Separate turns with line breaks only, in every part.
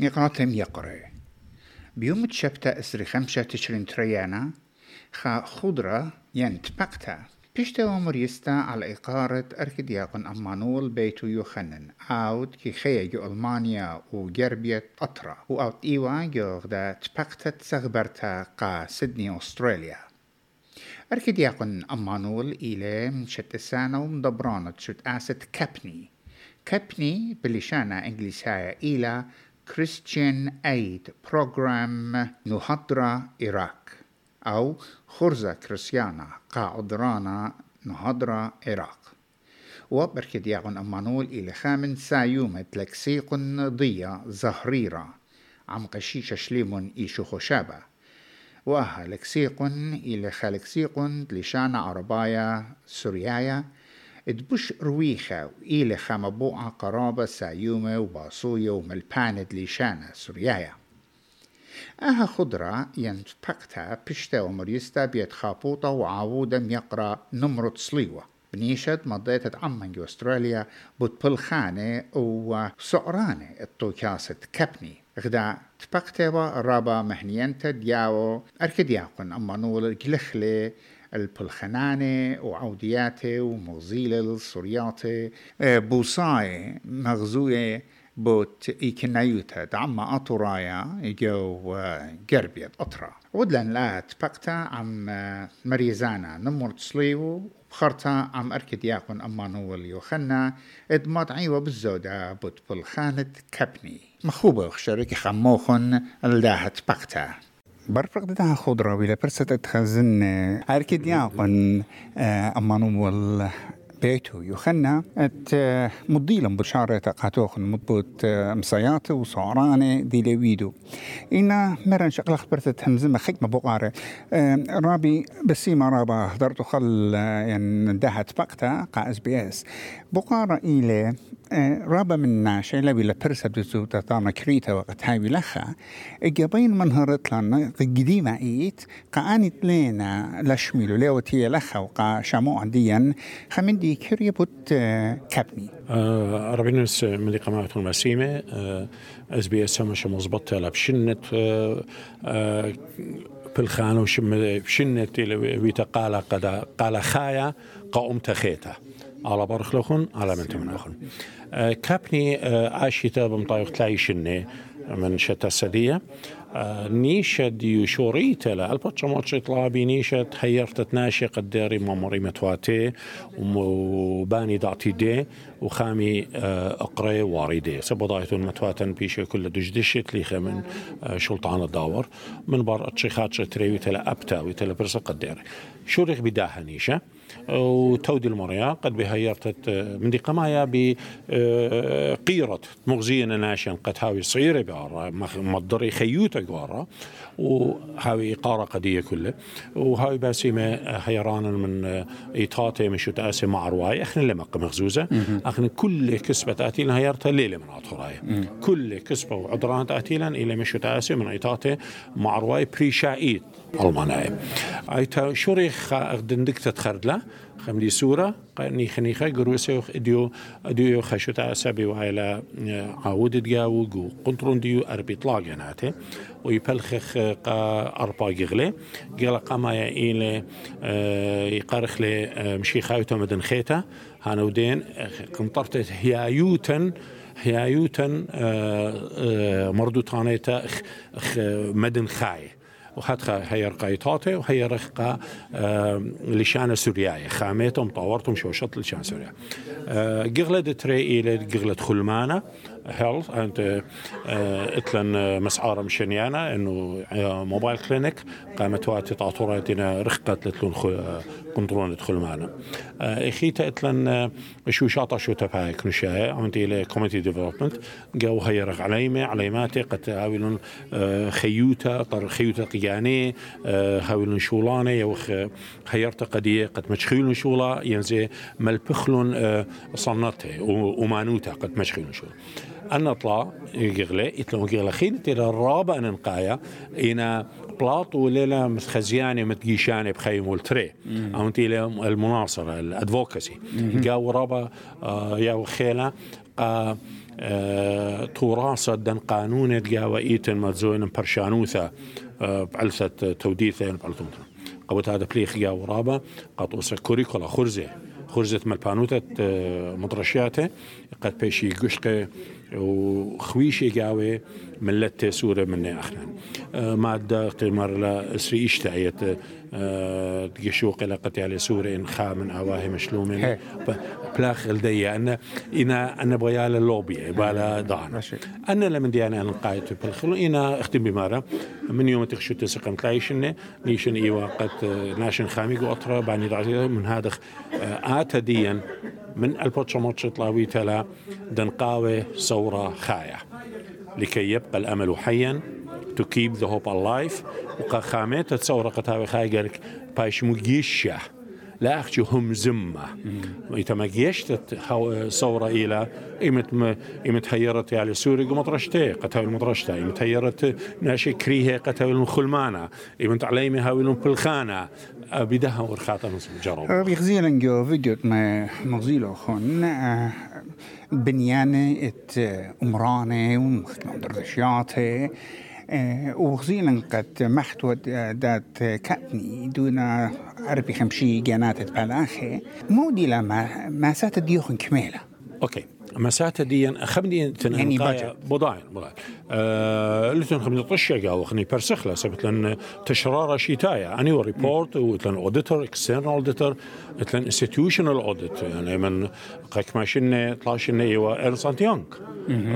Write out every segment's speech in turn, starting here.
نقاطم يقرأ. بيوم تشبتا أسري خمسة تشرين تريانا خا خضرة ينتبقتا بيشتا ومريستا على إقارة أركدياقن أمانول بيتو يوخنن. أوت كي خيجو ألمانيا وجربية أطرا. وأوت إيوا جوغدا تبقتا تسغبرتا قا سيدني أستراليا. أركدياقن أمانول إلى من شتسانا ومدبرانة شت آست كابني. كابني بلشانا إنجليسايا إلى Christian Aid Program نهضرة إيراك أو خرزة كريستيانا قاعدرانا نهضرة إيراق وبركد ياغن أمانول إلى خامن سايومة لكسيقن ضية زهريرة. عم قشيشة شليمون إيشو خشابة وها لكسيقن إلى خالكسيقن لشانا عربايا سوريايا. ادبش رويخة وإلى خمبوعة قرابة سايومة وباصوية وملباند لشانا سوريايا. أها خضرة ينتبقتا بشتا ومريستا بيت خابوطة وعاوودة يقرا نمرة صليوة. بنيشت مضيت عمان أستراليا بطبلخانة وسعرانة الطوكاسة كابني غدا تبقتوا رابا مهنينتا دياو أركدياقن أمانول الجلخلي البلخنانة وعودياتة ومغزيلة الصرياتة بوصاي مغزوية بوت إيكنايوتا دعما أطرايا يجو قربيت أطرا ودلن لا تبقتا عم مريزانا. نمر تسليو بخرتا عم أركد ياقن أمانو اليوخنا إدمات عيوة بالزودة بوت بالخانة كابني مخوبة خشارك خموخن الداها تبقتا. برفق دها خضرة ولا برسة تخزن أركد ياقن أمانو بيتو. يخنا ات مضيلا بشارة قاتوخن مضبوط مصيات وصورانة دي لويدو. إنا مرن شقل خبرت همزمة خكمة بقارة رابي بسيما رابا هدرتو خل يعني دهت بقتا قا اس بي اس. بقارة إلي رابا من ناشا لبي لبرسة بزو تطانا كريتا وقت هاي بلخا إجابين من هرت لنا قديمة إيت قانت لينا لشميلو ليوتي لخا وقا شامو عديا خمين كريا بوت كابني
آه ربنا من قماة المسيمة إس بي إس مش مزبط لا بشنت آه بالخانة وشم بشنت ويتا قال قد قال خايا قوم تخيتا. على برخلخن على من تمنخن آه كابني آه عاشتا بمطايق تلاقي شنة. من شتا السدية نيشة ديو شوريتا لا البطشة موتش طلابي نيشة تحيرت تناشي قداري ماموري متواتي وباني دعتي دي وخامي أقري واردي سبضايتون متواتن بيشي كل دجدشت لي من شلطان الداور. من بار اتشيخات شتري تلا ابتا وتلا برسا قداري شوريخ بداها نيشة. وتودي المريا قد بهيرتت من دي قمايا بقيرة مغزينا ناشن قد هاوي صيرة بارا مضري خيوتا قوارا وهاوي إقارة قدية كله وهاوي باسيمة هيرانا من إيطاتي مشو تأسي مع رواي اخنا لما مغزوزة اخنا كل كسبة تأتينا هيرتا ليلة من أطرايا كل كسبة وعدران تأتينا إلى مشو تأسي من إيطاتي مع رواي بريشايت شوريخ دندك تخردله خمدي سورة قني خنيخة قروسي اديو اديو خشوتا سبي وعيلا عاود دياو جو قنطرون ديو اربي طلاق يناتي ويبلخخ قا اربا جغلي قال قاما إلى يقارخ لي مشي خايوتا مدن خيتا هانودين قنطرت هيايوتن هيايوتن مردوتانيتا مدن خاي وحتى هي رقايتاتي وهي رقا لشان سوريا خامتهم طورتهم شوشط لشان سوريا. قغلة تري إلى قغلة خلمانة هيلث انت اتلن مسعارة مشنيانا انه موبايل كلينيك قامت واتي تعطوراتنا رخقت لتلون كنترون ادخل معنا اخيتا اتلن شو شاطا شو تبعي كنشاي عندي إلى كوميتي ديفلوبمنت جو هي رغ عليمة عليماتي قد هاولون خيوتا طر خيوتا قياني هاولون شولاني يو خيرتا قدية قد مشخيلون شولا ينزي ملبخلون صنته ومانوتا قد مشخيلون شولا أن طلع يغلى يتلو يغلى خين ترى الرابع ننقايا إنا بلاطو ليلة متخزياني متجيشاني بخيم والتري. أو انتي المناصرة الادفوكسي جاو رابا يا خيلة قا تراصة دن قانون جاوا إيتن متزوين برشانوثا بعلثة توديثة بعلثة قبل هذا بليخ جا ورابا قطوسة كوريكولا خرزة. خرزة ملبانوتة مدرشياتة. قد بيشي قشقة ملت سورة من أخنا مادة قمر لا اسري إشتعيت تقشوق إلى قتال سورة إن خا من أواه مشلوم بلاخ الدي أن إنا أنا بيال اللوبي بالا ضعنا أنا لمن دي أنا قايد بالخلو إنا أختم بمارة من يوم تخشو تسقم تلايشن نيشن إيوا قد ناشن خامي قطرة باني من هذا آتا ديا من البوتشموتش طلاوي تلا دنقاوي صورة خايا لكي يبقى الأمل حيا to keep the hope alive. وقا خامت تصور قتاوي خاي قالك باش مجيشة. لا أخشي هم زمة. إذا ما جيشت صورة إلى إمت إمت هيرت يعني سوري مطرشتي قتاوي المطرشتة. إمت هيرت ناشي كريه قتاوي المخلمانة. إمت عليمي هاوي بالخانة بدها ورخاطة جرب
بيغزيلا جو فيديو ما مغزيلو خون بنيانة إت أمرانة ومخدمة دردشياتي وغزيلا قد محتوى دات كاتني دون عربي خمشي جانات بلاخي مودي لما ما سات ديوخن كميلة.
أوكي. مساتا دي خمني
يعني budget.
بضاين بضاين آه لتن خمني طشة قاو خني برسخلة سبت لن تشرارة شيتايا. أني وريبورت وتلن أوديتور اكسترنال أوديتور تلن انستتيوشنال أوديت يعني من قاك ماشين طلاشين إيوا إرنسانت يونغ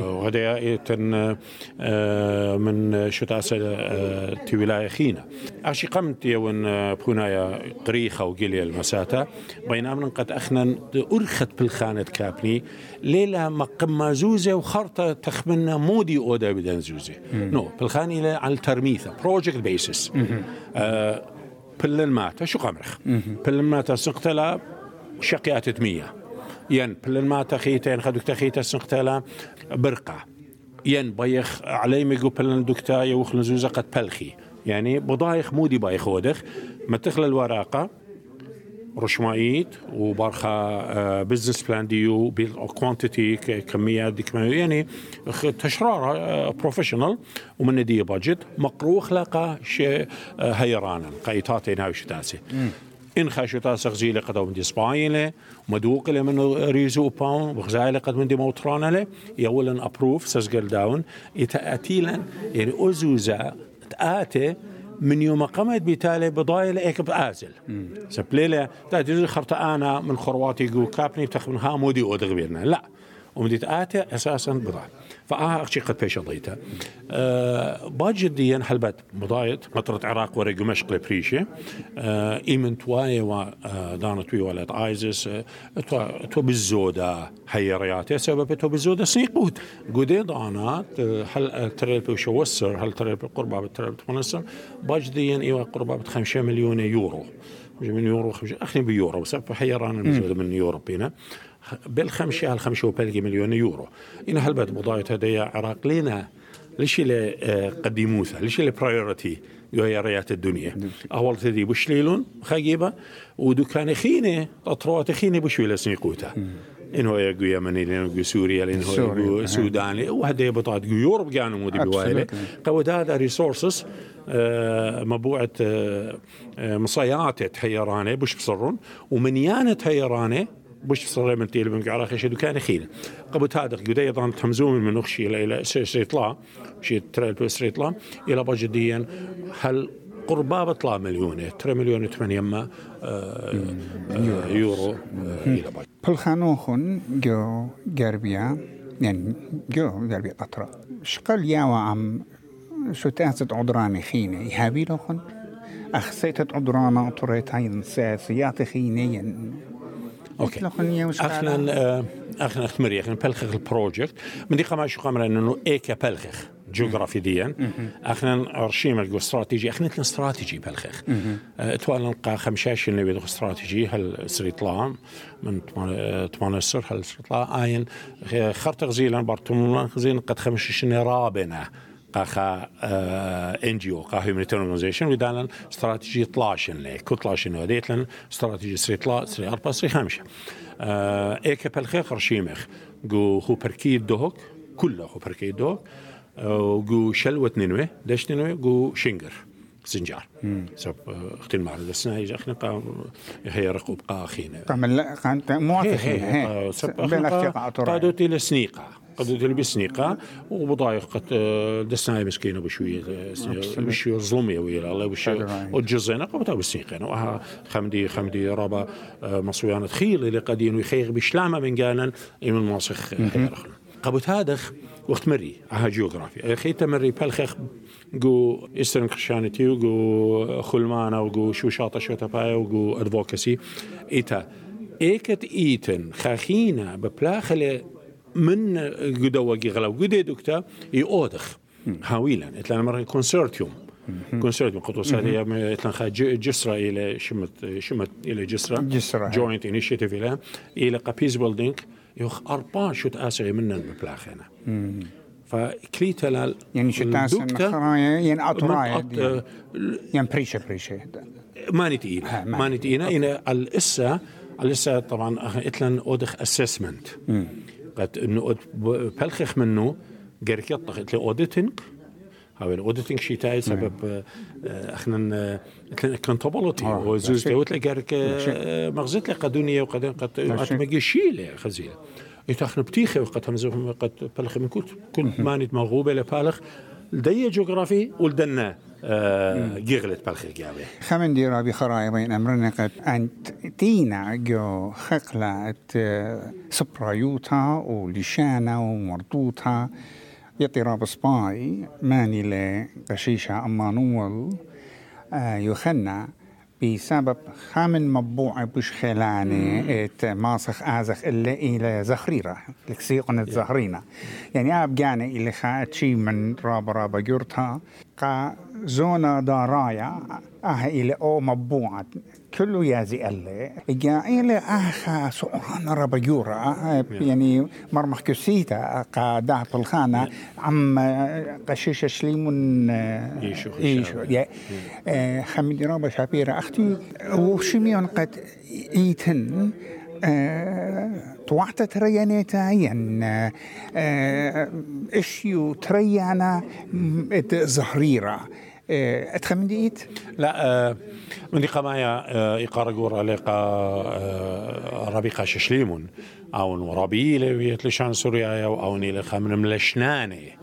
وهذا تن آه من شو تاسا آه تي ولاية خينا أشي قمت يون بونايا قريخة وقليا المساتا. بينما قد أخنا أرخت بالخانة كابني. ليلة مقم زوزة وخرطة تخمنا مودي أودا بدن زوزة. نو بالخاني على الترميثة. بروجكت بيسس بلن ماتا. شو قمرخ؟ بلن ماتا سنقتلا شقيات مية. ين بلن ماتا خيتين خدوك تخيتا سنقتلا برقة. ين بيخ علي ميقو بلن دكتا يوخلن زوزة قد بلخي. يعني بضايخ مودي بايخ ودخ ما تخلى الوراقة رشمايت وبارخا بزنس بلان ديو كوانتيتي كميات دي كمية يعني تشرار بروفيشنال ومن دي بادجت مقروخ خلاقة شيء هيرانا قايتاتي ناوي شتاسي إن خاشتا سغزيلة قد من دي سبايلة مدوق له من ريزو باون وغزايلة قد من دي موترانا له يولا أبروف سزقل داون يتأتيلا يعني أزوزا تآتي من يوم قمت بتالي بضايل إيك بآزل. سبليلة تا تجي خرطة أنا من خرواتي جو كابني ها مودي أودغبيرنا لا. ومديت آتي أساسا بضايل. فآه أخشي قد بيش ضيتا أه باجد ديان حلبت بضايت مطرة عراق ورا دمشق لبريشة أه إيمن تواي و دانت وي ولد آيزس أه توا توا بالزودة حيرياتي سبب توا بالزودة سيقود قودي دانات هل تريل بوشوسر هل تريل بقربة بتريل بتمنسر باجد ديان إيوا قربة بخمسة مليون يورو. من يورو خمسة أخني بيورو بس حيران من يورو بينا. بالخمسة هالخمسة وبلقي مليون يورو. إن هلبت بضاية هدايا عراق لنا؟ ليش اللي قدموثا ليش اللي برايورتي يا ريات الدنيا؟ أول تدي بشليلون خجيبة ودكان خينة أطروات خينة بشويلة سنيقوتا إنه يقو يمني لأنه سوريا لأنه يقو سوداني وهذا بطاط يوروب كانوا مودي بوايلة. قود هذا ريسورسز مبوعة مصيات تهيرانة بش بصرون. ومنيانة تهيرانة بش صار من تيل من قعرة خشد وكان خيل قبل هذا قد أيضا تمزوم من أخشي إلى إلى سيطلا شيء ترى بسريطلا إلى بجديا هل قربا بطلع مليون ترى مليون ثمانية ما يورو. إلى بجد
بالخانوخن جو جربيا؟ يعني جو جربيا قطرة. شقل ياوا عم شو تأسد عذراني خينة؟ يهابي لخن أخسيت عذرانا أطريت أوكي.
أخنا اخنا اختمري أخنا بلخخ البروجكت من دي قما شو قمر إنه ايكا بلخخ جغرافي ديا أخنا ارشيم الجو استراتيجي. أخنا تلن استراتيجي بلخخ توال نلقى خمشاش اللي بيدو استراتيجي. هل سريطلا من تمانسر هل سريطلا اين خرط غزيلا بارتمون غزيلا قد خمشاش رابنا قاخا ان جي أو قا هيومانيتيرن اورجانيزيشن ودانا استراتيجي طلاشن لي كطلاشن وديتلن استراتيجي سري طلا سري اربا سري خمسه ايكا بالخير رشيمخ جو هو بركيد دوهك كله هو بركيد دوهك وجو شلوة نينوي داش نينوي جو شنجر زنجار. سب اختين مع السنة يجي إخنا هي رقوب قا اخينا
تعمل كانت موافقين
هي سب إخنا
اختيار
قادو قادو تيل بسنيقة وبضايق قد دسنا مسكينة بشوية بشوية ظلمية ويلا الله بشوية وجزينا قبطا بسنيقة وها خمدي خمدي رابا مصويانة خيل اللي قدين ويخيغ بشلامة من قانا إيمن ماسخ قبط هادخ وقت مري أها جيوغرافي خي تمري بالخخ جو ايسترن كريستيانيتي وجو خلمانا وجو شو شاطا شو تبايا وجو ادفوكسي إيتا إيكت إيتن خاخينا ببلاخله من قدوا غلو قدي دكتا يودخ هاويلا اتلان مرة كونسرتيوم كونسرتيوم قطوس هذه اتلان خا جسرة إلى شمت شمت إلى جسرة
جسرة.
جوينت انيشيتيف إلى إلى قابيز بيلدينج يخ أربعة شوت أسعي منن ببلاخنا فكليتا لال
يعني شتاس
الدكتة
خرايا يعني اطرايا
من
يعني بريشة بريشة
ماني تقيلة
ها، ماني.
ماني تقيلة إن الإسا الإسا طبعا إتلن أودخ أسسمنت قد إنه أد- بلخخ منه جرك يطلق إتلي أوديتنج هاو الأوديتنج شي تاي سبب اخنا اكونتابيلتي
آه،
وزوز لي جرك آه، مغزت لي قدونية وقد قد
شيء.
مجي شيلة خزيلة إيتا اخنا بتيخي وقد همزوهم قد بلخ من كنت كنت ماني مغوبة لبالخ. لدي جغرافي ولدنا. آه، جيغلت بلخ جابه
خمن دي رابي خرايا بين أمرنا قد أنت تينا جو خقلة سبرايوتا ولشانا ومرطوطها يطي راب سباي ماني لقشيشة أمانوال آه يخنى بسبب خامن مبوع بش خلاني إت ماسخ آزخ إلا إلى زخريرة. لكسيقن الزهرينة يعني اب جانا إلى خاات شي من رابا رابا جورتها قا زونا دارايا آه إلى أو مبوعة. كله يازي اللي جا إلى اخا سؤران رابا جورا آه يعني مرمح كسيتا قا داه الخانة عم قشيشة شليمون آه،
يشو
إيشو. يا. آه، حمدي رابا شابيرا. أختي وشميون قد إيتن آه، طوعت ين آه، إشيو تريانا م- إت زهريرة آه، اتخمدي ايت
لا آه، من قمايا آه، إقارة قورة لقا آه، ربيقة ششليمون أو ربي لويت لشان سوريا أو نيل خمن ملشناني.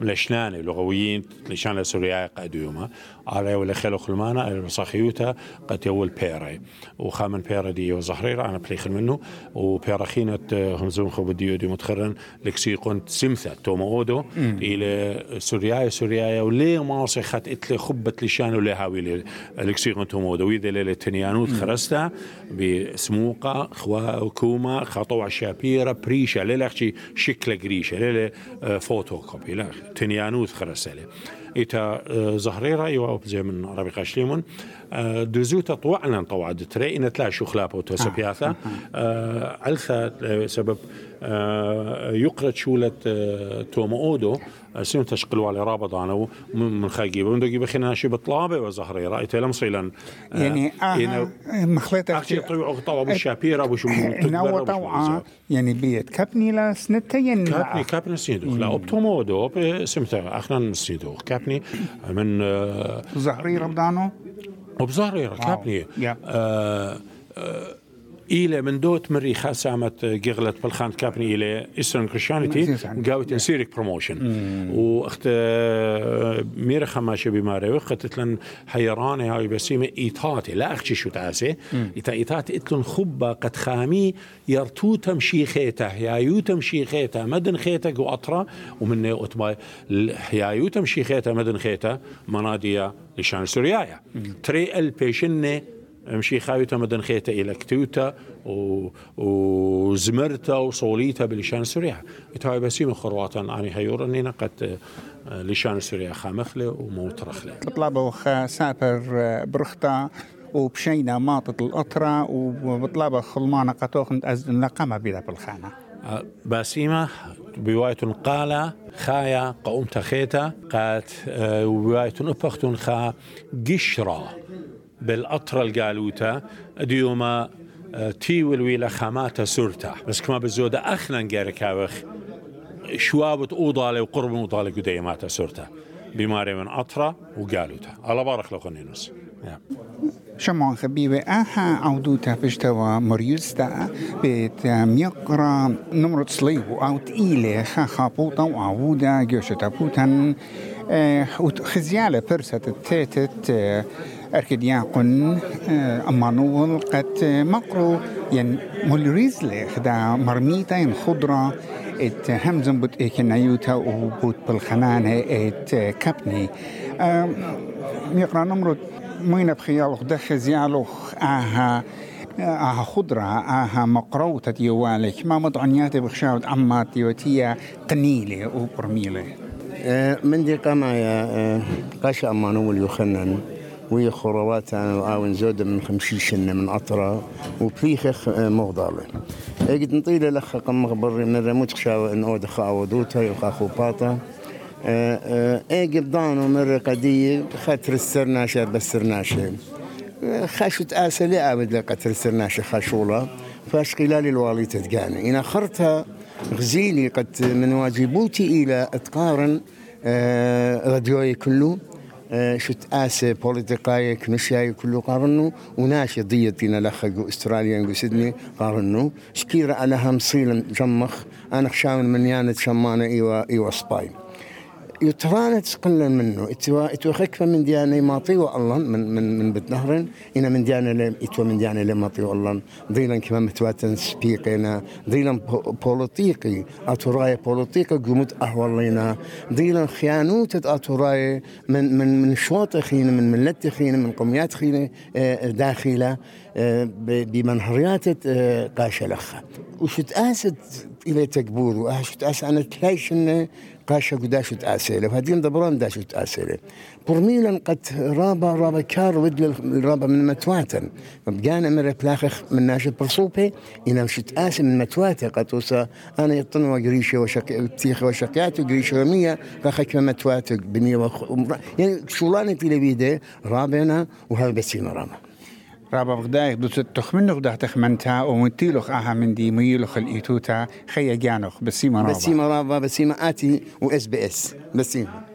ملشناني لغويين لشان سوريا قديمة على ولا خلو خلمانا المصاخيوتا قد يول بيري وخامن بيري دي وزهريرة أنا بليخل منه. وبيرا خينة همزون خو بديو دي متخرن لكسي كنت سمثة توما أودو. إلى سوريا سوريا ولي ماصي خت إتلي خبت لشان ولا هاوي لكسي كنت توما أودو. ويدا ليلة تنيانوت خرستا بسموقة خوا كوما خطوع شابيرة بريشة ليلة شكل قريشة ليلة آه، فوتو كوبي لا تنيانوت خرستا لي إتا آه، زهريرة يوا زي من ربيقة شليمون آه، دزوتا طوعنا طوعد تري إن تلا شو خلابة وتسبياثا علثا آه، سبب آه، يقرد شولة آه، توما أودو. آه، سنو تشقلوا على رابط أنا من خاقيبة من دقيبة خينا شي بطلابة وزهريرة إتا لمصيلا
يعني آه مخلطة
أختي طوع طوع أبو الشابيرة أبو شو
نو طوعا يعني بيت. كابني لا سنتين
كابني كابني سيدوخ. لا أبتومودو بسمتا أخنا سيدوخ. كابني من آه،
زهريرة بدانو
وبزهريرة كابني. آه، آه، إلى من دوت مري خاسامت جغلت بالخان كابني إلى إيسترن كريستيانيتي
إيسترن.
قاوت انسيرك بروموشن وأخت آه، ميرا خماشة بماري وقت تلن حيراني هاي بسيمة إيتاتي لا أختي شو تعاسي إيتا إيتاتي إتلن خبا قد خامي يرتو تمشي خيتا يايو تمشي خيتا مدن خيتا قو أطرا. ومن أتباي يايو تمشي خيتا مدن خيتا منادية لشان سوريايا. تري ألبيشنة مشي خايوتا مدن خيتا إلى كتوتا و... وزمرتا وصوليتا بلشان سوريا. إتهاي بسيم خرواتان أني هيورا نينا قد آه، لشان سوريا خامخلة وموت رخلة
طلبوا وخا سافر آه، برختا وبشينا ماطط الأطرة وبطلبة خلمانة قطوخن أزن لقمة بلا بالخانة.
آه، باسيمة بواية قال خايا قوم تخيتا قات وبواية أبختن خا قشرة بالأطرة القالوتا ديوما تي والويلة خاماتا سورتا. بس كما بزودة أخنا نجارك هاوخ شوابت أوضالي وقرب أوضالي قديماتا سورتا. بماري من أطرا وقالوتا. الله بارك لكم نينوس
شمعون خبيبة آها عودوتا فشتوا مريوستا بيت ميقرا نمرة صليو أو تقيلة خا خابوطا وعودا جوشتا بوتن خزيالة برسة التيتت أركدياقن أمانول قد مقرو ين مولريزلي خدا مرميتا ين خضرة إت همزن بوت ايوتا وبوت بالخنانة إت كابني. ميقرا نمرو مين بخيالوخ دخ زيالوخ آها آها خضرة آها مقروطة يوالك ما مضعنيات بخشاود عمات يوتيا قنيلة وبرميلة
من دي قمايا قاشا أمانو يخنن ويا خروات وآون زودة من خمسين سنة من أطرا وبيخ مغضالة أجد نطيلة لخ قم مغبر من رموت خشاوة إن أود خاودوتا يخاخو باطا. اجب دانو مرة قدية خاطر السرناشة بسرناشة. خاشت آسة لأبد لقتر السرناشة خاشولة فاش قلال الوالي تتقاني. إن أخرتها غزيلي قد من واجبوتي إلى أتقارن راديوي كله شت آسة بوليتيقاية كنشاي كله قارنو وناشي ضيتنا لخقو استراليا سيدني قارنو. شكيرة على هم صيل جمخ أنا خشاون من يانت شمانة إيوا إيوا سباي. يترانت قلا منه. اتوا اتوا خكفه من ديانة ما طيوا الله من من من بيت نهر إنا من ديانة لم إتوا من ديانة لما طيوا الله ضيلا كما متواتن سبيقنا ضيلا بوليتيقي. اتوراي بوليتيقي قمت اهولينا ضيلا خيانوت اتوراي من من من شواط خينا من ملت خينا من قوميات خينا داخله بمنهريات قاشة لخا وشت آسد إلى تكبور وشت أنا تلايش إنه قاشا قداش تأسيله وهدين دبران داش تأسيله. برميلا قد رابا رابا كار ود الرابا من متواتن. بقانا مرة بلاخخ من ناشد برصوبي إنا مش تأسي من متواتة قد وسا. أنا يطن وقريشة وشقي بتيخ وشقيات وقريشة ومية قاخك متواتة بنية وخ... يعني شولانة تلبيدة رابنا وهذا بسينا راما
رابا بغدايق دو تخمن غدا تخمنتا ومتيلوخ آها من دي ميلوخ الايتوتا خيا جانوخ بسيما رابا
بسيما رابا بسيما اتي واس بي اس بسيما